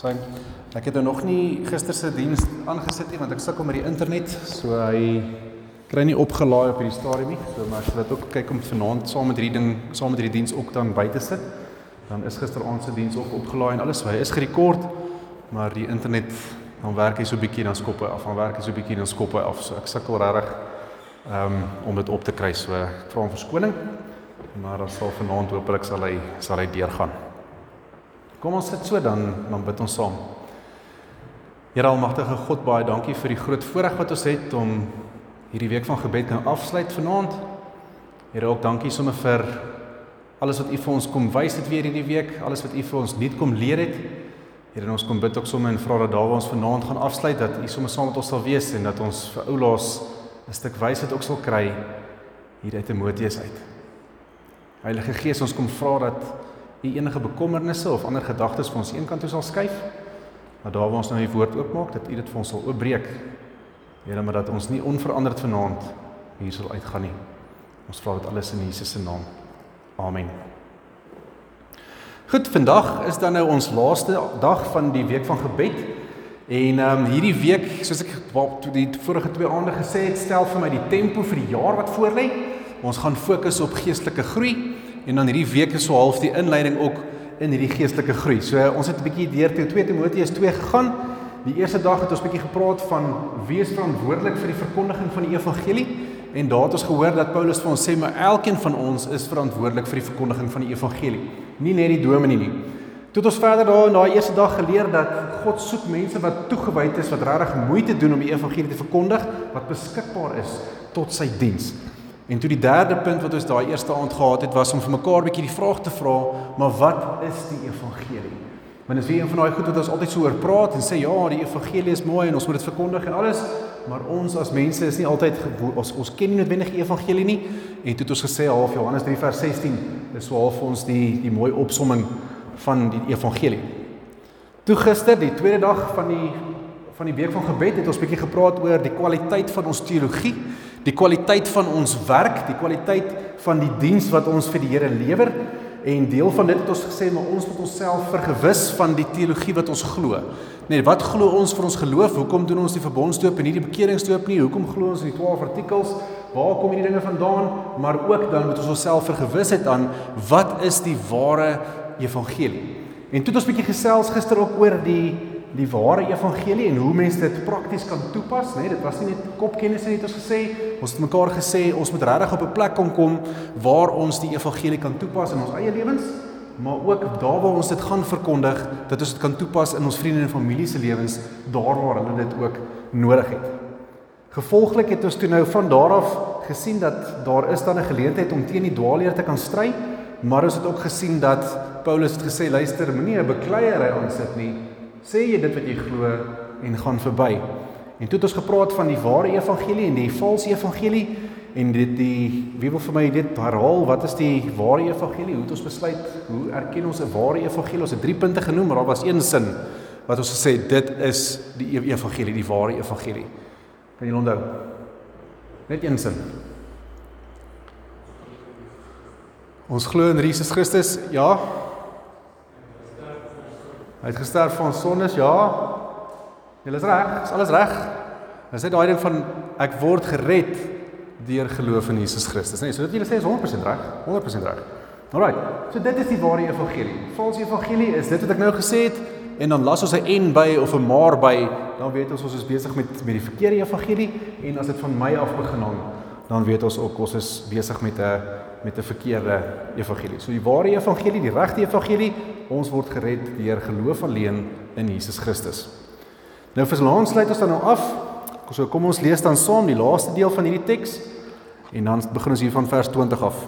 Sy ek het nou nog nie gister se diens aangesit nie want ek sukkel met die internet, so hy kry nie opgelaai op hierdie stadium nie. So maar as jy dit ook kyk om vanaand saam met hierdie ding, saam met hierdie diens ook dan by te sit, dan is gisteraand se diens ook opgelaai en alles, hy is gerekord, maar die internet dan werk hy so bietjie dan skop hy af, dan werk hy so bietjie dan skop hy af. So ek sukkel regtig um, om dit op te kry. So ek vra om verskoning. Maar dan sal vanaand hopelik sal hy sal hy deurgaan. Kom ons sit so dan dan bid ons saam. Here almagtige God, baie dankie vir die groot voorreg wat ons het om hierdie week van gebed kan afsluit vanaand. Here ook dankie sommer vir alles wat U vir ons kom wys het weer hierdie week, alles wat U vir ons nuut kom leer het. Here ons kom bid ook sommer en vra dat daar waar ons vanaand gaan afsluit dat U sommer saam met ons sal wees en dat ons vir oulaas 'n stuk wysheid ook sal kry hier uit Timoteus uit. Heilige Gees, ons kom vra dat U enige bekommernisse of ander gedagtes vir ons eenkant toe sal skuif. Maar daar waar ons nou die woord oopmaak, dat U dit vir ons sal oopbreek. Here, maar dat ons nie onveranderd vanaand hier sal uitgaan nie. Ons vra dit alles in Jesus se naam. Amen. Goed, vandag is dan nou ons laaste dag van die week van gebed. En ehm um, hierdie week, soos ek die vorige twee aande gesê het, stel vir my die tempo vir die jaar wat voorlê. Ons gaan fokus op geestelike groei en dan hierdie week is so half die inleiding ook in hierdie geestelike groei. So ons het 'n bietjie deur 2 Timoteus 2 gegaan. Die eerste dag het ons bietjie gepraat van wie is verantwoordelik vir die verkondiging van die evangelie en daar het ons gehoor dat Paulus vir ons sê maar elkeen van ons is verantwoordelik vir die verkondiging van die evangelie. Nie net die dominee nie. Toe het ons verder daar in daai eerste dag geleer dat God soek mense wat toegewyd is wat regtig moeite doen om die evangelie te verkondig, wat beskikbaar is tot sy diens. En toe die derde punt wat ons daai eerste aand gehad het, was om vir mekaar 'n bietjie die vraag te vra, maar wat is die evangelie? Want as wie een van daai goed wat ons altyd so oor praat en sê ja, die evangelie is mooi en ons moet dit verkondig en alles, maar ons as mense is nie altyd ons ons ken nie noodwendig die evangelie nie. En toe het ons gesê half Johannes 3 vers 16 is so half vir ons die die mooi opsomming van die evangelie. Toe gister, die tweede dag van die van die week van gebed, het ons bietjie gepraat oor die kwaliteit van ons teologie die kwaliteit van ons werk, die kwaliteit van die diens wat ons vir die Here lewer en deel van dit het ons gesê maar ons moet onsself vergewis van die teologie wat ons glo. Nee, wat glo ons vir ons geloof? Hoekom doen ons die verbondsdoop en nie die bekeringsdoop nie? Hoekom glo ons in die 12 artikels? Waar kom hierdie dinge vandaan? Maar ook dan moet ons onsself vergewis het aan wat is die ware evangelie? En toe het ons bietjie gesels gister ook oor die die ware evangelie en hoe mense dit prakties kan toepas, né? Nee, dit was nie net kopkennis nie, het ons gesê. Ons het mekaar gesê ons moet regtig op 'n plek kom kom waar ons die evangelie kan toepas in ons eie lewens, maar ook daar waar ons dit gaan verkondig, dat ons dit kan toepas in ons vriende en familie se lewens daar waar hulle dit ook nodig het. Gevolglik het ons toe nou van daar af gesien dat daar is dan 'n geleentheid om teen die dwaalleer te kan stry, maar ons het ook gesien dat Paulus het gesê luister, moenie 'n bekleierery aansit nie, sê jy dit wat jy glo en gaan verby. En toe het ons gepraat van die ware evangelie en die valse evangelie en dit die wie wil vir my dit herhaal wat is die ware evangelie? Hoe het ons besluit hoe erken ons 'n ware evangelie? Ons het drie punte genoem, maar daar was een sin wat ons gesê dit is die e-, evangelie, die ware evangelie. Kan jy onthou? Net een sin. Ons glo in Jesus Christus, ja, Hy het gesterf vir ons sondes, ja. Jy is reg, is alles reg. Dis net daai ding van ek word gered deur geloof in Jesus Christus, nee, so dit jy sê is 100% reg, 100% reg. Alraai. So dit is die ware evangelie. Valse evangelie is dit wat ek nou gesê het en dan las ons 'n en by of 'n maar by, dan weet ons ons is besig met met die verkeerde evangelie en as dit van my af begin hang, dan weet ons ook ons is besig met 'n met 'n verkeerde evangelie. So die ware evangelie, die regte evangelie, ons word gered deur geloof alleen in Jesus Christus. Nou vir vanaand sluit ons dan nou af. So kom ons lees dan saam die laaste deel van hierdie teks en dan begin ons hier van vers 20 af.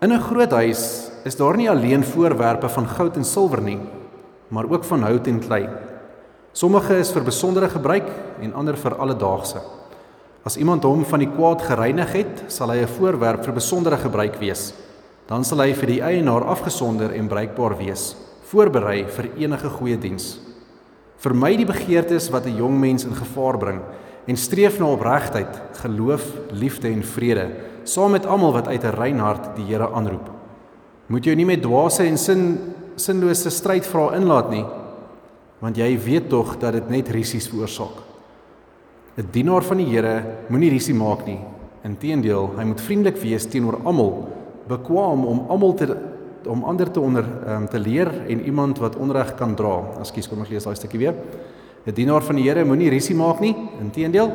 In 'n groot huis is daar nie alleen voorwerpe van goud en silwer nie, maar ook van hout en klei. Sommige is vir besondere gebruik en ander vir alledaagse. As iemand hom van die kwaad gereinig het, sal hy 'n voorwerp vir besondere gebruik wees. Dan sal hy vir die eienaar afgesonder en bruikbaar wees, voorberei vir enige goeie diens. Vermy die begeertes wat 'n jong mens in gevaar bring en streef na opregtheid, geloof, liefde en vrede, saam met almal wat uit 'n rein hart die Here aanroep. Moet jou nie met dwaase en sin sinlose strydvrae inlaat nie, want jy weet tog dat dit net risies veroorsaak. 'n Dienaar van die Here moenie risie maak nie. Inteendeel, hy moet vriendelik wees teenoor almal, bekwam om almal te om ander te onder um, te leer en iemand wat onreg kan dra. Ekskuus, kom ek lees daai stukkie weer. 'n Dienaar van die Here moenie risie maak nie. Inteendeel,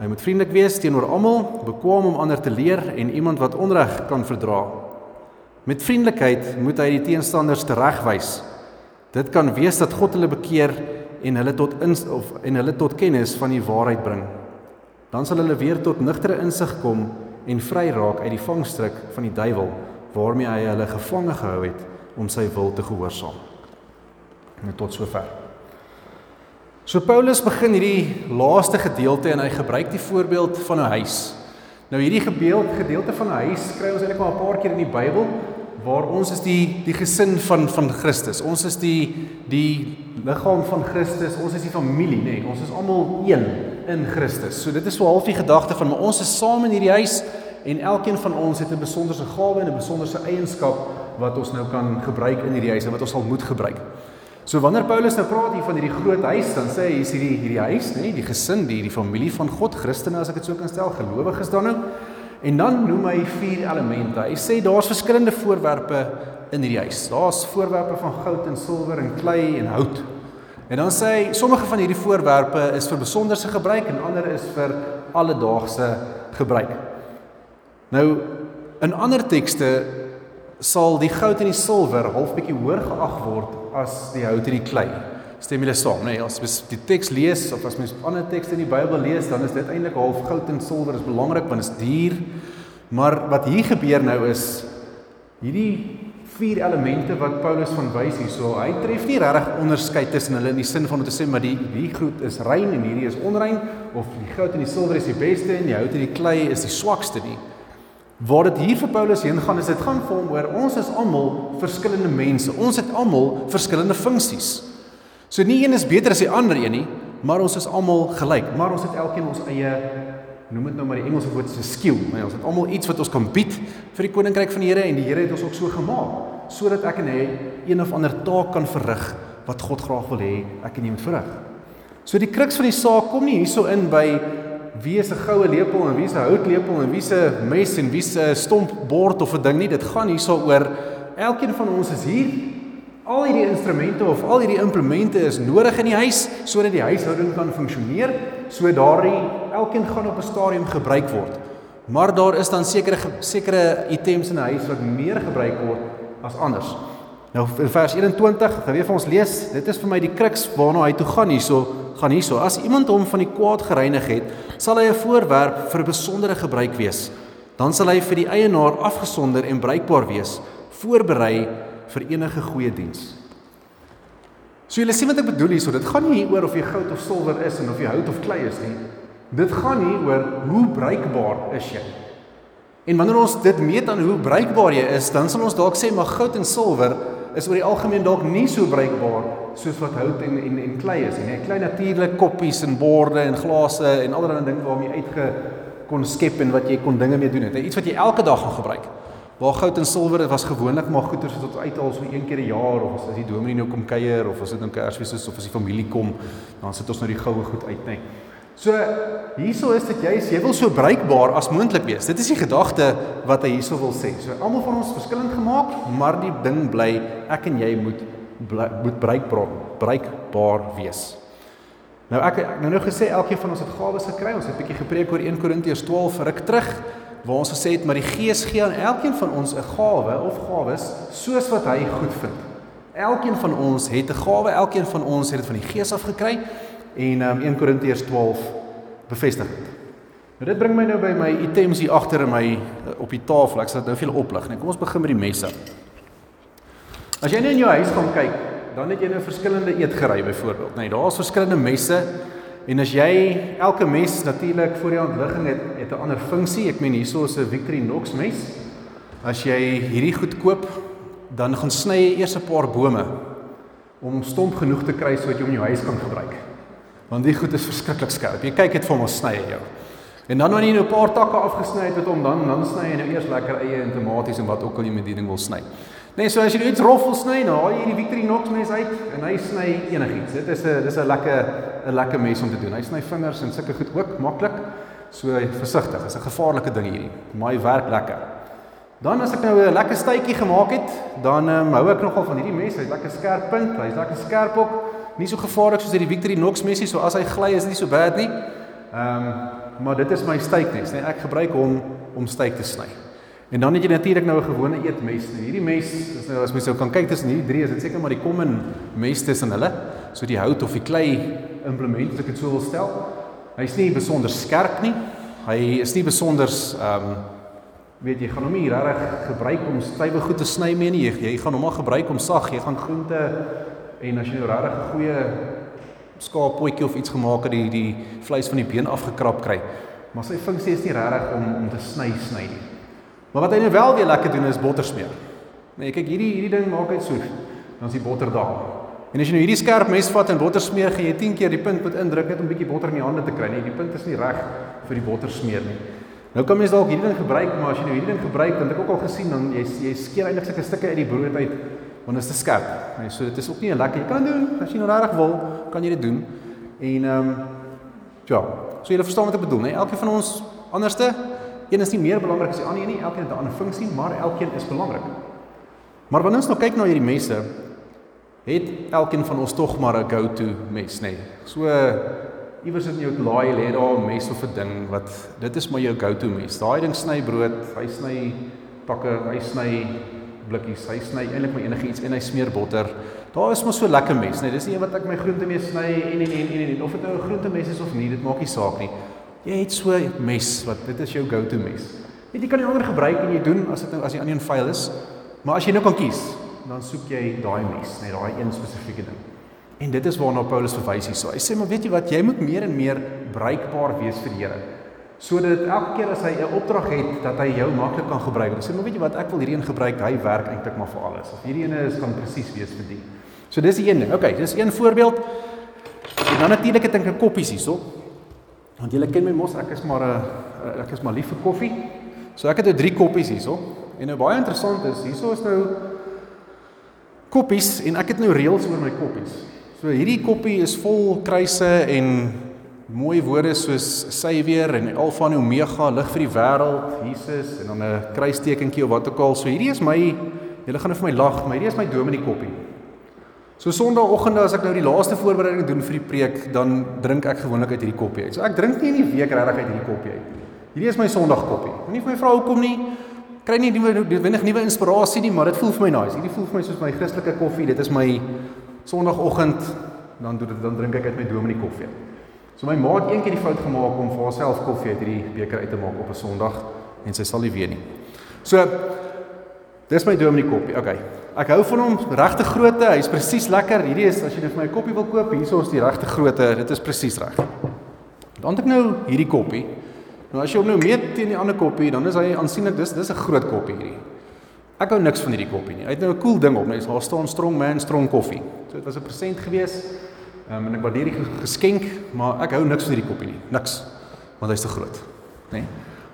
hy moet vriendelik wees teenoor almal, bekwam om ander te leer en iemand wat onreg kan verdra. Met vriendelikheid moet hy die teenstanders teregwys. Dit kan wees dat God hulle bekeer en hulle tot ins of en hulle tot kennis van die waarheid bring. Dan sal hulle weer tot nugtere insig kom en vry raak uit die vangstrik van die duiwel waarmee hy hulle gevange gehou het om sy wil te gehoorsaam. Net tot sover. So Paulus begin hierdie laaste gedeelte en hy gebruik die voorbeeld van 'n huis. Nou hierdie gebeeld gedeelte van 'n huis kry ons eintlik maar 'n paar keer in die Bybel waar ons is die die gesin van van Christus. Ons is die die liggaam van Christus. Ons is die familie, nê. Nee. Ons is almal een in Christus. So dit is so half die gedagte van maar ons is saam in hierdie huis en elkeen van ons het 'n besonderse gawe en 'n besonderse eienskap wat ons nou kan gebruik in hierdie huis en wat ons sal moet gebruik. So wanneer Paulus nou praat hier van hierdie groot huis, dan sê hy hier's hierdie hierdie huis, nê, nee, die gesin, die die familie van God, Christene as ek dit so kan stel, gelowiges dan nou. En dan noem hy vier elemente. Hy sê daar's verskillende voorwerpe in hierdie huis. Daar's voorwerpe van goud en silwer en klei en hout. En dan sê hy sommige van hierdie voorwerpe is vir besonderse gebruik en ander is vir alledaagse gebruik. Nou in ander tekste sal die goud en die silwer half bietjie hoër geag word as die hout en die klei. Stem julle saam, nee, as mens die teks lees of as mens ander tekste in die Bybel lees, dan is dit eintlik half goud en silwer is belangrik want dit is duur. Maar wat hier gebeur nou is hierdie vier elemente wat Paulus van wys hierso, hy tref nie regtig onderskeid tussen hulle in die sin van om te sê maar die die goed is rein en hierdie is onrein of die goud en die silwer is die beste en die hout en die klei is die swakste nie. Waar dit hier vir Paulus heen gaan is dit gaan vir hom oor ons is almal verskillende mense. Ons het almal verskillende funksies. So nie een is beter as die ander een nie, maar ons is almal gelyk, maar ons het elkeen ons eie noem dit nou maar die Engelse woord se skill, nee, ons het almal iets wat ons kan bied vir die koninkryk van die Here en die Here het ons ook so gemaak sodat ek en hy een of ander taak kan verrig wat God graag wil hê ek en jy moet verrig. So die kruks van die saak kom nie hierso in by wie is 'n goue lepel en wie is 'n houtlepel en wie se mes en wie se stomp bord of 'n ding nie, dit gaan hierso oor elkeen van ons is hier Al hierdie instrumente of al hierdie implemente is nodig in die huis sodat die huishouding kan funksioneer, so daardie elkeen gaan op 'n stadium gebruik word. Maar daar is dan sekere sekere items in 'n huis wat meer gebruik word as anders. Nou vers 21, gaan weer vir ons lees. Dit is vir my die kruks waarna hy toe gaan hierso, gaan hierso. As iemand hom van die kwaad gereinig het, sal hy 'n voorwerp vir besondere gebruik wees. Dan sal hy vir die eienaar afgesonder en bruikbaar wees, voorberei vir enige goeie diens. So julle sien wat ek bedoel hierso, dit gaan nie hier oor of jy goud of silwer is en of jy hout of klei is nie. Dit gaan hier oor hoe bruikbaar is jy. En wanneer ons dit meet aan hoe bruikbaar jy is, dan sal ons dalk sê maar goud en silwer is oor die algemeen dalk nie so bruikbaar soos wat hout en en en klei is nie. Klei natuurlik koppies en borde en glase en allerlei dinge waarmee jy uitge kon skep en wat jy kon dinge mee doen het. Iets wat jy elke dag gaan gebruik. Waar goud en silwer dit was gewoonlik maar goeder so tot uithaal so een keer 'n jaar of as die dominee nou kom kuier of as dit nou Kersfees is of as die familie kom, dan sit ons nou die goue goed uit, nê. So hierso is dit juist jy wil so bruikbaar as moontlik wees. Dit is die gedagte wat hy hierso wil sê. So almal van ons verskillend gemaak, maar die ding bly ek en jy moet bly, moet bruikbaar bruikbaar wees. Nou ek nou nou gesê elkeen van ons het gawes gekry. Ons het 'n bietjie gepreek oor 1 Korintiërs 12 ruk terug waar ons gesê het maar die Gees gee aan elkeen van ons 'n gawe of gawes soos wat hy goed vind. Elkeen van ons het 'n gawe, elkeen van ons het dit van die Gees af gekry en um, 1 Korintiërs 12 bevestig dit. Nou dit bring my nou by my items hier agter in my uh, op die tafel. Ek sal dit nou vir julle oplig. Nee, kom ons begin met die messe. As jy net in jou huis gaan kyk, dan het jy nou verskillende eetgerei byvoorbeeld. Nee, daar's verskillende messe En as jy elke mes natuurlik voor jou ontligging het, het 'n ander funksie. Ek meen hierso is 'n Victorinox mes. As jy hierdie goed koop, dan gaan sny jy eers 'n paar bome om stomp genoeg te kry sodat jy hom in jou huis kan gebruik. Want die goed is verskriklik skerp. Jy kyk dit vir hom sny hy jou. En dan wanneer jy nou 'n paar takke afgesny het met hom, dan dan sny jy nou eers lekker eie en tomaties en wat ook al jy met die ding wil sny. Nee, so as jy iets roffel sny, nou haal jy die Victorinox mes uit en hy sny enigiets. Dit is 'n dis 'n lekker 'n lekker mes om te doen. Hy sny vingers en sulke goed ook maklik. So versigtig, dis 'n gevaarlike ding hierdie. Maar hy werk lekker. Dan as ek nou 'n lekker stytjie gemaak het, dan um, hou ek nogal van hierdie mes. Hy's lekker skerp punt, hy's lekker skerp ook. Nie so gevaarlik soos die Victorinox mesie, so as hy gly is nie so bad nie. Ehm um, maar dit is my steekmes, nee, ek gebruik hom om steek te sny. En dan het jy natuurlik nou 'n gewone eetmes. Nou hierdie mes, is nou as mens sou kan kyk tussen hierdie drie, is dit seker maar die common mes tussen hulle. So die hout of die klei implement as ek dit sou wil stel. Hy's nie besonder skerp nie. Hy is nie besonder ehm um, weet jy, gaan hom nie regtig gebruik om stywe goed te sny mee nie. Jy, jy gaan hom maar gebruik om sag. Jy gaan groente en as jy nou regtig 'n goeie skaappotjie of iets gemaak het, die die vleis van die been afgekrap kry. Maar sy funksie is nie regtig om om te sny sny nie. Maar wat hy nou wel weer lekker doen is botter smeer. Nee, kyk hierdie hierdie ding maak hy so. Dan is die botter daar. En as jy nou hierdie skerp mes vat en botter smeer, gaan jy 10 keer die punt moet indruk net om 'n bietjie botter in die hande te kry. Nee, die punt is nie reg vir die botter smeer nie. Nou kan mens dalk hierdie ding gebruik, maar as jy nou hierdie ding gebruik, dan het ek ook al gesien dan jy jy skeer eintlik sulke stukke uit die brood uit want dit is te skerp. Nee, so dit is ook nie lekker. Jy kan doen as jy nou regtig wil, kan jy dit doen. En ehm um, ja, so jy verstaan wat ek bedoel, nee. Elkeen van ons anderste Een is nie meer belangrik as die ander nie. Elkeen het 'n ander funksie, maar elkeen is belangrik. Maar wanneer ons nou kyk na hierdie mense, het elkeen van ons tog maar 'n go-to mes, nê. Nee. So iewers in jou laai lê daar 'n mes of 'n ding wat dit is maar jou go-to mes. Daai ding sny brood, hy sny takke, hy sny blikkies, hy sny eintlik maar enigiets en hy smeer botter. Daar is maar so lekker mes, nê. Nee. Dis nie wat ek my groente mee sny en en en en en of dit nou 'n groente mes is of nie, dit maak nie saak nie. Jy het so 'n mes wat dit is jou go-to mes. Weet jy kan die ander gebruik en jy doen as dit nou as die ander een vuil is. Maar as jy nou kan kies, dan soek jy daai mes, net daai een spesifieke ding. En dit is waarna Paulus verwys hier. So hy sê maar weet jy wat, jy moet meer en meer bruikbaar wees vir die Here. Sodat elke keer as hy 'n opdrag het dat hy jou maklik kan gebruik. Hy sê maar weet jy wat, ek wil hierdie een gebruik. Hy werk eintlik maar vir alles. Of hierdie ene is kan presies wees vir die. So dis die een ding. Okay, dis een voorbeeld. En dan natuurlik ek 'n koppies hierso. Want julle ken my mos, ek is maar 'n ek is maar lief vir koffie. So ek het nou 3 koppies hierso. En nou baie interessant is, hierso is nou koppies en ek het nou reëls oor my koppies. So hierdie koppie is vol kruise en mooi woorde soos Savior en Alfa en Omega, lig vir die wêreld, Jesus en dan 'n kruistekentjie of wat ook al. So hierdie is my julle gaan nou vir my lag, maar hierdie is my dominee koppie. So Sondagoggende as ek nou die laaste voorbereiding doen vir die preek, dan drink ek gewoonlik uit hierdie koppie uit. So ek drink nie in die week regtig uit hierdie koppie uit. Hierdie is my Sondagkoppie. Moenie vir my vra hoekom nie. Kry nie nuwe wenig nuwe inspirasie nie, maar dit voel vir my nice. Hierdie voel vir my soos my Christelike koffie. Dit is my Sondagoggend dan doen dit dan drink ek uit my dominee koffie. So my ma het eendag die fout gemaak om vir haarself koffie uit hierdie beker uit te maak op 'n Sondag en sy sal nie weet nie. So dis my dominee koppie. Okay. Ek hou van hom, regte grootte, hy's presies lekker. Hierdie is as jy net vir my 'n koppie wil koop, hierso is die regte grootte. Dit is presies reg. Dan het ek nou hierdie koppie. Nou as jy hom nou meet teen die ander koppie, dan is hy aansienlik dis dis 'n groot koppie hierdie. Ek hou niks van hierdie koppie nie. Hy het nou 'n cool ding op, net daar staan strong man strong koffie. So dit was 'n present gewees. Ehm um, en ek waardeer die geskenk, maar ek hou niks van hierdie koppie nie. Niks. Want hy's te groot, né? Nee?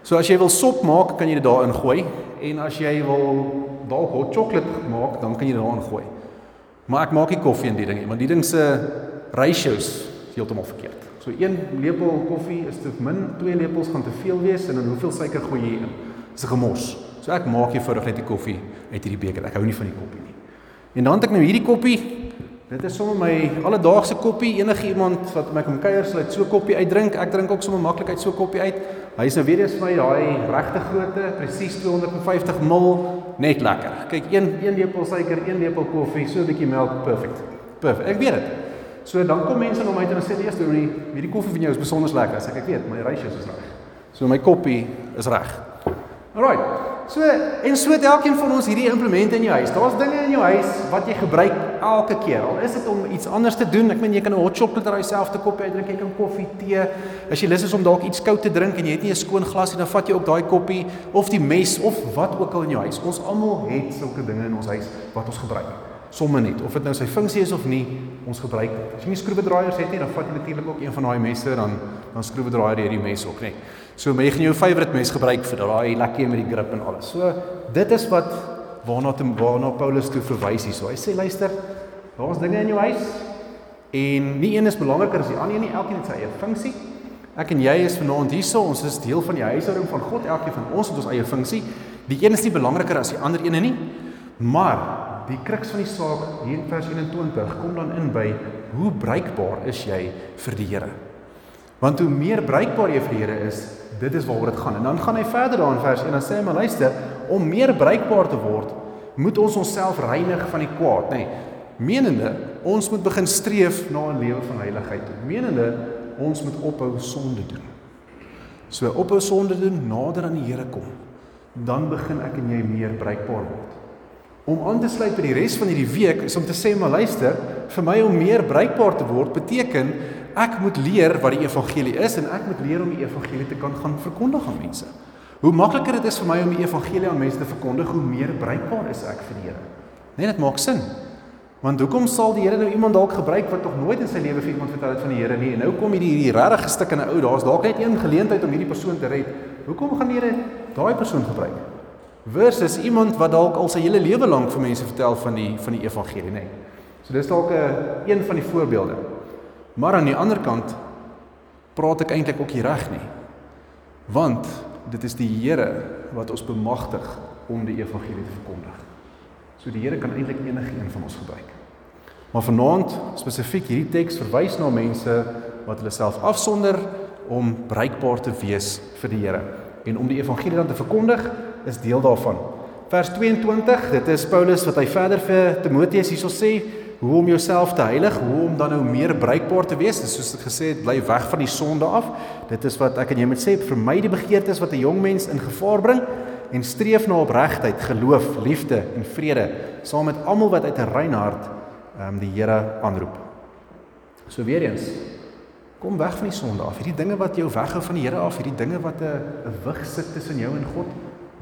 So as jy wil sop maak, kan jy dit daarin gooi en as jy wil dalk hot chocolate maak, dan kan jy dit daarin gooi. Maar ek maak nie koffie in die ding nie, want die ding se ratios is heeltemal verkeerd. So 1 lepel koffie is te min, 2 lepels gaan te veel wees en dan hoeveel suiker gooi jy in? Dis 'n gemors. So ek maak eenvoudig net die koffie uit hierdie beker. Ek hou nie van die koppie nie. En dan het ek nou hierdie koppie. Dit is sommer my alledaagse koppie. Enige iemand wat my kom kuier sal uit so koppie uitdrink. Ek drink ook sommer maklik uit so koppie uit. Hy is nou weer eens vir my daai regte grootte, presies 250 ml net lekker. Kyk, een een lepel suiker, een lepel koffie, so 'n bietjie melk, perfek. Perfek. Ek weet dit. So dan kom mense na my toe en sê eers doen hierdie hierdie koffie van jou is besonder lekker. Ek ek weet, my ratios is reg. So my koppie is reg. Alraai. So en so het elkeen van ons hierdie implemente in jou huis. Daar's dinge in jou huis wat jy gebruik elke keer. Al is dit om iets anders te doen. Ek meen jy kan 'n hot chocolate daai selfde koppie uitdrink, jy kan koffie, tee. As jy lus is om dalk iets koud te drink en jy het nie 'n skoon glas nie, dan vat jy ook daai koppie of die mes of wat ook al in jou huis. Ons almal het sulke dinge in ons huis wat ons gebruik. Somme net of dit nou sy funksie is of nie, ons gebruik dit. As jy nie skroewedraaiers het nie, dan vat jy natuurlik ook een van daai messe dan dan skroewedraaier jy hierdie mes ook, nee. So jy gaan jou favourite mes gebruik vir daai lekker met die grip en alles. So dit is wat waarna te waarna Paulus toe verwys hier. So hy sê luister, daar's dinge in jou huis en nie een is belangriker as die ander nie, elkeen het sy eie funksie. Ek en jy is vanaand hierso, ons is deel van die huishouding van God, elkeen van ons het ons eie funksie. Die een is nie belangriker as die ander ene nie. Maar die kruks van die saak hier in vers 21 kom dan in by hoe bruikbaar is jy vir die Here? Want hoe meer bruikbaar jy vir die Here is, dit is waaroor dit gaan. En dan gaan hy verder daar in vers 1 en sê hy maar luister, om meer bruikbaar te word, moet ons onsself reinig van die kwaad, nê. Nee, menende ons moet begin streef na 'n lewe van heiligheid. Menende ons moet ophou sonde doen. So ophou sonde doen, nader aan die Here kom, dan begin ek en jy meer bruikbaar word. Om aan te sluit by die res van hierdie week is om te sê maar luister, vir my om meer bruikbaar te word beteken ek moet leer wat die evangelie is en ek moet leer om die evangelie te kan gaan verkondig aan mense. Hoe makliker dit is vir my om die evangelie aan mense te verkondig, hoe meer bruikbaar is ek vir die Here. Nee, dit maak sin. Want hoekom sal die Here nou iemand dalk gebruik wat nog nooit in sy lewe vir iemand vertel het van die Here nie en nou kom hierdie hierdie regte stuk in 'n ou, daar's dalk net een geleentheid om hierdie persoon te red. Hoekom gaan die Here daai persoon gebruik? Versus iemand wat dalk al sy hele lewe lank vir mense vertel van die van die evangelie, nê. Nee. So dis dalk 'n een, een van die voorbeelde. Maar aan die ander kant praat ek eintlik ook nie reg nie. Want dit is die Here wat ons bemagtig om die evangelie te verkondig. So die Here kan eintlik enige een van ons gebruik. Maar vanaand spesifiek hierdie teks verwys na mense wat hulle self afsonder om bruikbaar te wees vir die Here en om die evangelie dan te verkondig is deel daarvan. Vers 22, dit is Paulus wat hy verder vir Timoteus hierso sê hoe om jouself te heilig, hoe om dan nou meer bruikbaar te wees. Dis soos ek gesê het, bly weg van die sonde af. Dit is wat ek en jy moet sê, vermy die begeertes wat 'n jong mens in gevaar bring en streef na opregtheid, geloof, liefde en vrede saam met almal wat uit 'n rein hart ehm um, die Here aanroep. So weer eens, kom weg van die sonde af. Hierdie dinge wat jou weghou van die Here af, hierdie dinge wat 'n 'n wig sit tussen jou en God,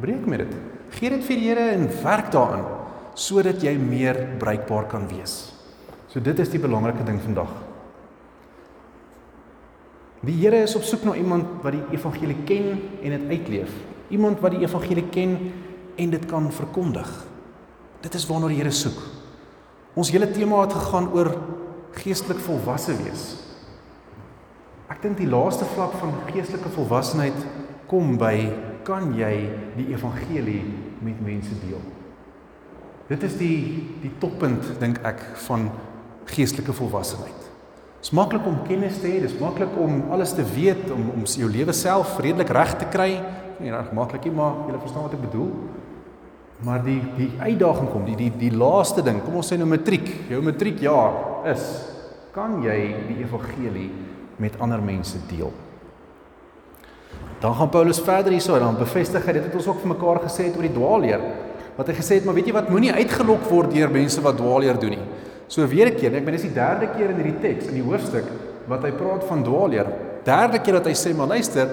breek met dit. Gee dit vir die Here en werk daaraan sodat jy meer bruikbaar kan wees. So dit is die belangrike ding vandag. Die Here is op soek na iemand wat die evangelie ken en dit uitleef. Iemand wat die evangelie ken en dit kan verkondig. Dit is waarna die Here soek. Ons hele tema het gegaan oor geestelik volwasse wees. Ek dink die laaste vlak van geestelike volwassenheid kom by kan jy die evangelie met mense deel? Dit is die die toppunt dink ek van geestelike volwassenheid. Dit is maklik om kennis te hê, dit is maklik om alles te weet, om om jou lewe self redelik reg te kry, nie reg maklik nie, maar jy verstaan wat ek bedoel. Maar die die uitdaging kom, die die die laaste ding, kom ons sê nou matriek. Jou matriekjaar is kan jy die evangelie met ander mense deel? Dan gaan Paulus verder hierso en dan bevestig hy dit wat ons ook vir mekaar gesê het oor die dwaalleer. Wat hy gesê het, maar weet jy wat, moenie uitgelok word deur mense wat dwaalleer doen nie. So weer 'n keer, ek bedoel dis die derde keer in hierdie teks in die hoofstuk wat hy praat van dwaalleer. Derde keer wat hy sê, maar luister,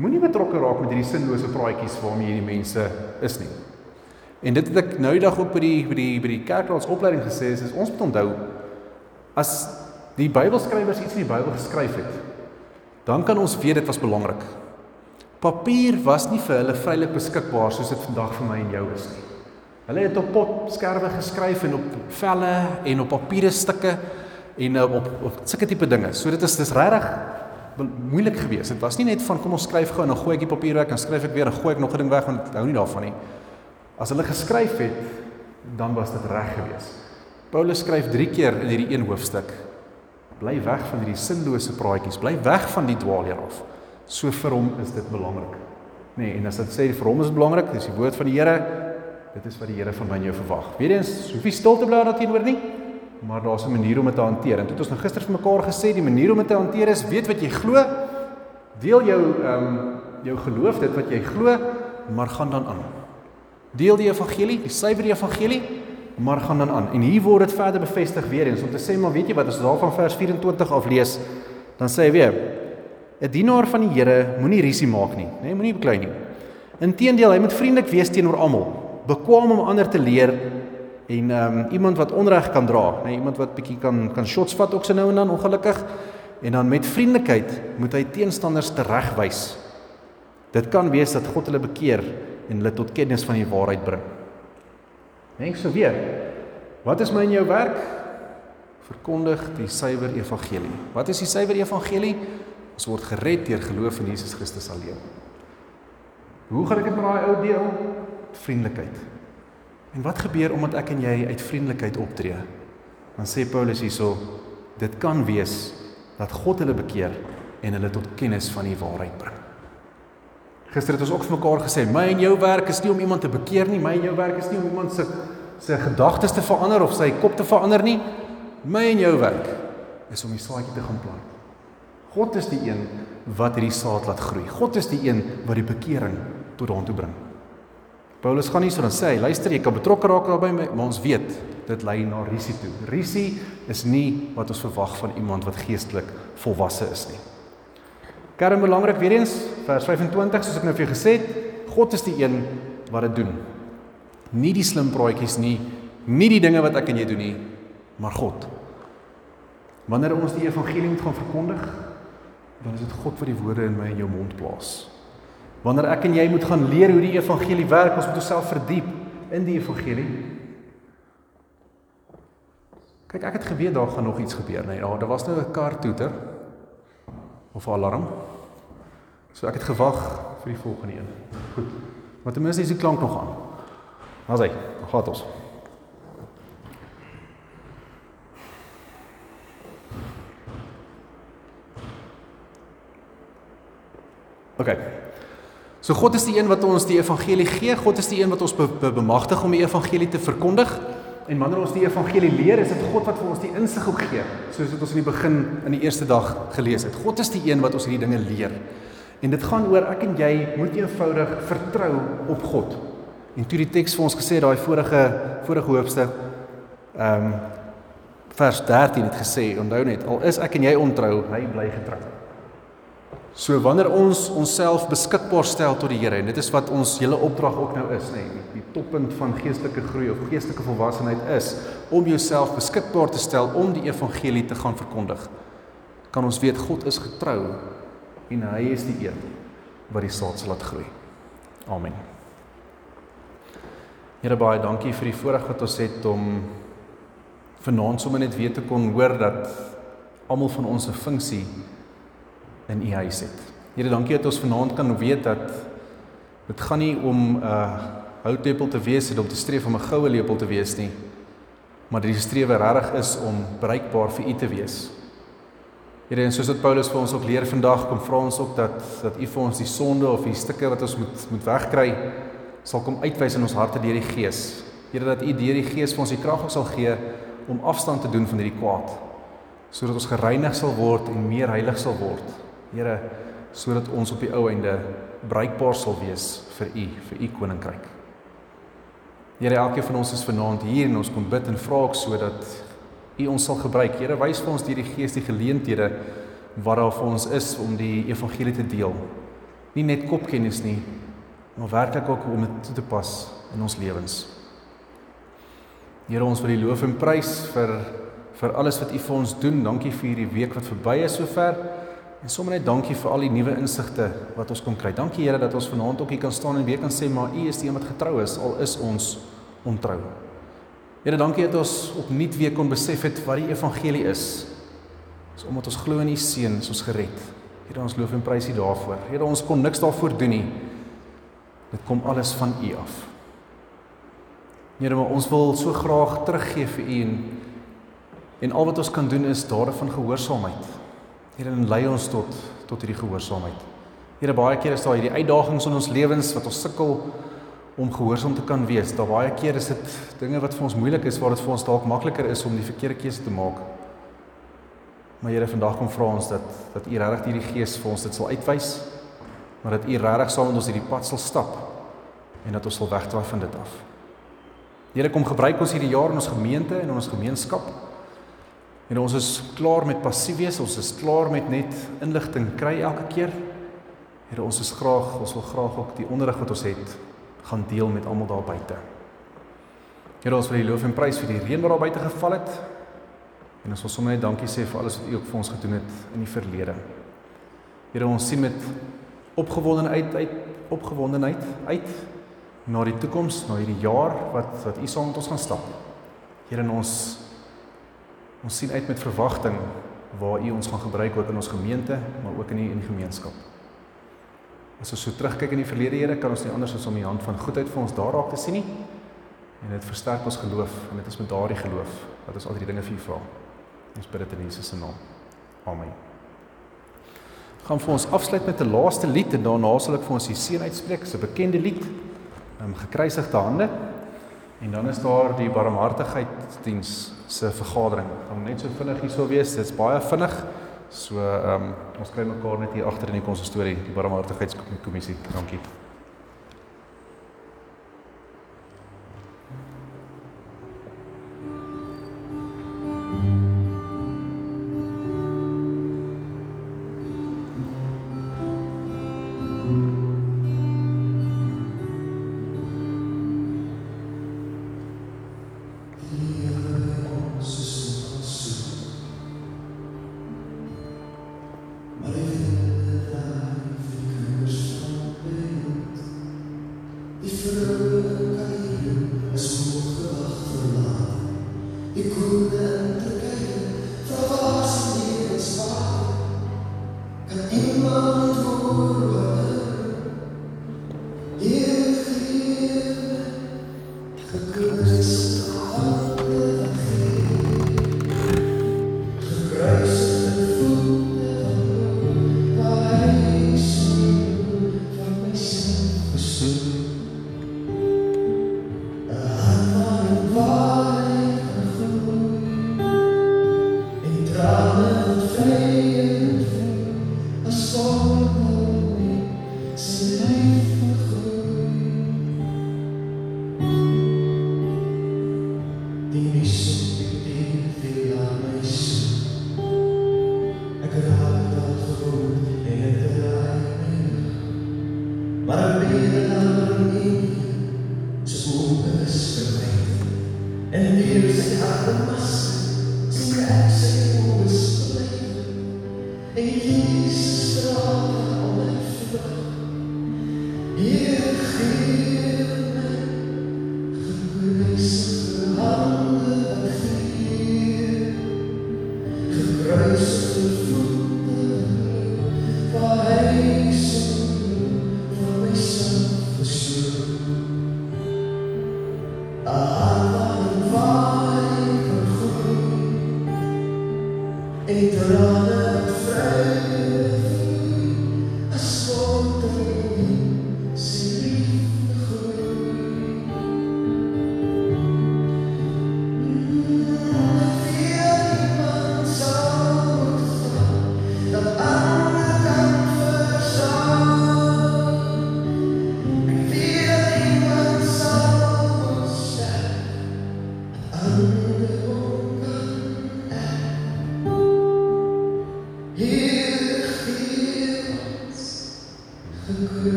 Moenie betrokke raak met hierdie sinlose praatjies waarmee hierdie mense is nie. En dit het ek nou die dag ook by die by die by die kerkraad opleiding gesê is ons moet onthou as die Bybelskrywers iets in die Bybel geskryf het, dan kan ons weet dit was belangrik. Papier was nie vir hulle vrylik beskikbaar soos dit vandag vir my en jou is nie. Hulle het op potskerwe geskryf en op velle en op papiere stukke en op op, op sulke tipe dinge. So dit is dis regtig moeilik geweest. Dit was nie net van kom ons skryf gou en dan gooi ek die papier weg en skryf ek weer en gooi ek nog 'n ding weg want ek hou nie daarvan nie. As hulle geskryf het, dan was dit reg geweest. Paulus skryf 3 keer in hierdie een hoofstuk. Bly weg van hierdie sinlose praatjies, bly weg van die dwaalleer af. So vir hom is dit belangrik. Nee, en as dit sê vir hom is dit belangrik, dis die woord van die Here. Dit is wat die Here van my en jou verwag. Weerens, hoef jy stil te bly daarteenoor nie maar daar's 'n manier om dit te hanteer. En toe het ons nou gister vir mekaar gesê die manier om dit te hanteer is weet wat jy glo. Deel jou ehm um, jou geloof, dit wat jy glo, maar gaan dan aan. Deel die evangelie, die suiwer evangelie, maar gaan dan aan. En hier word dit verder bevestig weer eens om te sê maar weet jy wat as ons daarvan vers 24 af lees, dan sê hy weer 'n dienaar van die Here moenie risie maak nie, nê, nee, moenie beklei nie. Inteendeel, hy moet vriendelik wees teenoor almal, bekwam om ander te leer en ehm um, iemand wat onreg kan dra, nee, iemand wat bietjie kan kan shots vat ook se nou en dan ongelukkig en dan met vriendelikheid moet hy teenstanders teregwys. Dit kan wees dat God hulle bekeer en hulle tot kennis van die waarheid bring. Dink so weer. Wat is my en jou werk? Verkondig die suiwer evangelie. Wat is die suiwer evangelie? Ons word gered deur geloof in Jesus Christus alleen. Hoe gaan ek dit met daai ou deel? Vriendelikheid. En wat gebeur omdat ek en jy uit vriendelikheid optree? Dan sê Paulus hierso, dit kan wees dat God hulle bekeer en hulle tot kennis van die waarheid bring. Gister het ons ook vir mekaar gesê, my en jou werk is nie om iemand te bekeer nie, my en jou werk is nie om iemand se se gedagtes te verander of sy kop te verander nie. My en jou werk is om die saadjie te gaan plant. God is die een wat hierdie saad laat groei. God is die een wat die bekering tot daartoe bring. Paulus gaan nie so dan sê hy, luister jy kan betrokke raak daarbey, maar ons weet dit lei na risiko. Risie is nie wat ons verwag van iemand wat geestelik volwasse is nie. Kern belangrik weer eens vers 25 soos ek nou vir jou gesê het, God is die een wat dit doen. Nie die slim praatjies nie, nie die dinge wat ek en jy doen nie, maar God. Wanneer ons die evangelie moet gaan verkondig, dan is dit God wat die woorde in my en jou mond plaas. Wanneer ek en jy moet gaan leer hoe die evangelie werk, ons moet onsself verdiep in die evangelie. Kyk, ek het geweet daar gaan nog iets gebeur, nee, daar was nou 'n kar toeter of alarm. So ek het gewag vir die volgende een. Goed. Maar ten minste is die klank nog aan. Haas hy, gaan ons. OK. So God is die een wat ons die evangelie gee. God is die een wat ons be be bemagtig om die evangelie te verkondig. En wanneer ons die evangelie leer, is dit God wat vir ons die insig ook gee, soos wat ons in die begin in die eerste dag gelees het. God is die een wat ons hierdie dinge leer. En dit gaan oor ek en jy moet eenvoudig vertrou op God. En toe die teks vir ons gesê daai vorige vorige hoofstuk ehm um, vers 13 het gesê, onthou net, al is ek en jy ontrou, hy bly getrou. So wanneer ons onsself beskikbaar stel tot die Here en dit is wat ons hele opdrag ook nou is, nê, nee, die toppunt van geestelike groei of geestelike volwassenheid is om jouself beskikbaar te stel om die evangelie te gaan verkondig. Kan ons weet God is getrou en hy is die een wat die saad sal laat groei. Amen. Here baie dankie vir die voorreg wat ons het om vanaand sommer net weer te kon hoor dat almal van ons 'n funksie in u huis het. Here dankie dat ons vanaand kan weet dat dit gaan nie om 'n uh, houtlepel te wees en om te streef om 'n goue lepel te wees nie, maar die strewe regtig is om bruikbaar vir u te wees Here en soos wat Paulus vir ons ook leer vandag, kom vra ons ook dat dat U vir ons die sonde of die stukke wat ons moet moet wegkry sal kom uitwys in ons harte deur die Gees. Here dat U deur die Gees vir ons die krag sal gee om afstand te doen van hierdie kwaad sodat ons gereinig sal word en meer heilig sal word. Here, sodat ons op die ou einde bruikbaar sal wees vir U, vir U koninkryk. Here, elkeen van ons is vanaand hier en ons kom bid en vra ook sodat U ons sal gebruik. Here, wys vir ons deur die Gees die geleenthede wat daar vir ons is om die evangelie te deel. Nie net kopkennis nie, maar werklik ook om dit toe te pas in ons lewens. Here, ons wil U loof en prys vir vir alles wat U vir ons doen. Dankie vir hierdie week wat verby is sover. En sommer net dankie vir al die nuwe insigte wat ons kon kry. Dankie Here dat ons vanaand ook hier kan staan en weer kan sê maar U is die een wat getrou is al is ons ontrou. Here, dankie dat ons opnuut weer kon besef het wat die evangelie is. Dis omdat ons glo in U seun, is ons gered. Here, ons loof en prys U daarvoor. Here, ons kon niks daarvoor doen nie. Dit kom alles van U af. Here, maar ons wil so graag teruggee vir U en en al wat ons kan doen is daarvan gehoorsaamheid. Here, en lei ons tot tot hierdie gehoorsaamheid. Here, baie kere is daar hierdie uitdagings in ons lewens wat ons sukkel om gehoorsaam te kan wees. Daar baie keer is dit dinge wat vir ons moeilik is waar dit vir ons dalk makliker is om die verkeerde keuse te maak. Maar Here, vandag kom vra ons dat dat U regtig hierdie gees vir ons dit sal uitwys, maar dat U regtig saam met ons hierdie pad sal stap en dat ons sal wegdraai van dit af. Here, kom gebruik ons hierdie jaar in ons gemeente en in ons gemeenskap. En ons is klaar met passief wees, ons is klaar met net inligting kry elke keer. Here, ons is graag, ons wil graag ook die onderrig wat ons het gaan deel met almal daar buite. Here ons wil U loof en prys vir die reën wat daar buite geval het. En ons wil sommer net dankie sê vir alles wat U ook vir ons gedoen het in die verlede. Here ons sien met opgewondenheid uit opgewondenheid uit na die toekoms, na hierdie jaar wat wat U saam met ons gaan stap. Here, ons ons sien uit met verwagting waar U ons gaan gebruik ook in ons gemeente, maar ook in die in die gemeenskap. As ons so terugkyk in die verlede, Here, kan ons nie anders as om U hand van goedheid vir ons daar raak te sien nie. En dit versterk ons geloof en dit is met daardie geloof dat ons al die dinge vir U vra. Ons bid dit in Jesus se naam. Amen. Gaan vir ons afsluit met 'n laaste lied en daarna sal ek vir ons die seën uitspreek. 'n bekende lied. Um, gekruisigde hande. En dan is daar die barmhartigheidsdiens se vergadering. Gaan net so vinnig hierso wees. Dit's baie vinnig. So ehm um, ons kry mekaar net hier agter in die konsistorie, die barmhartigheidskommissie. Dankie. goodness see.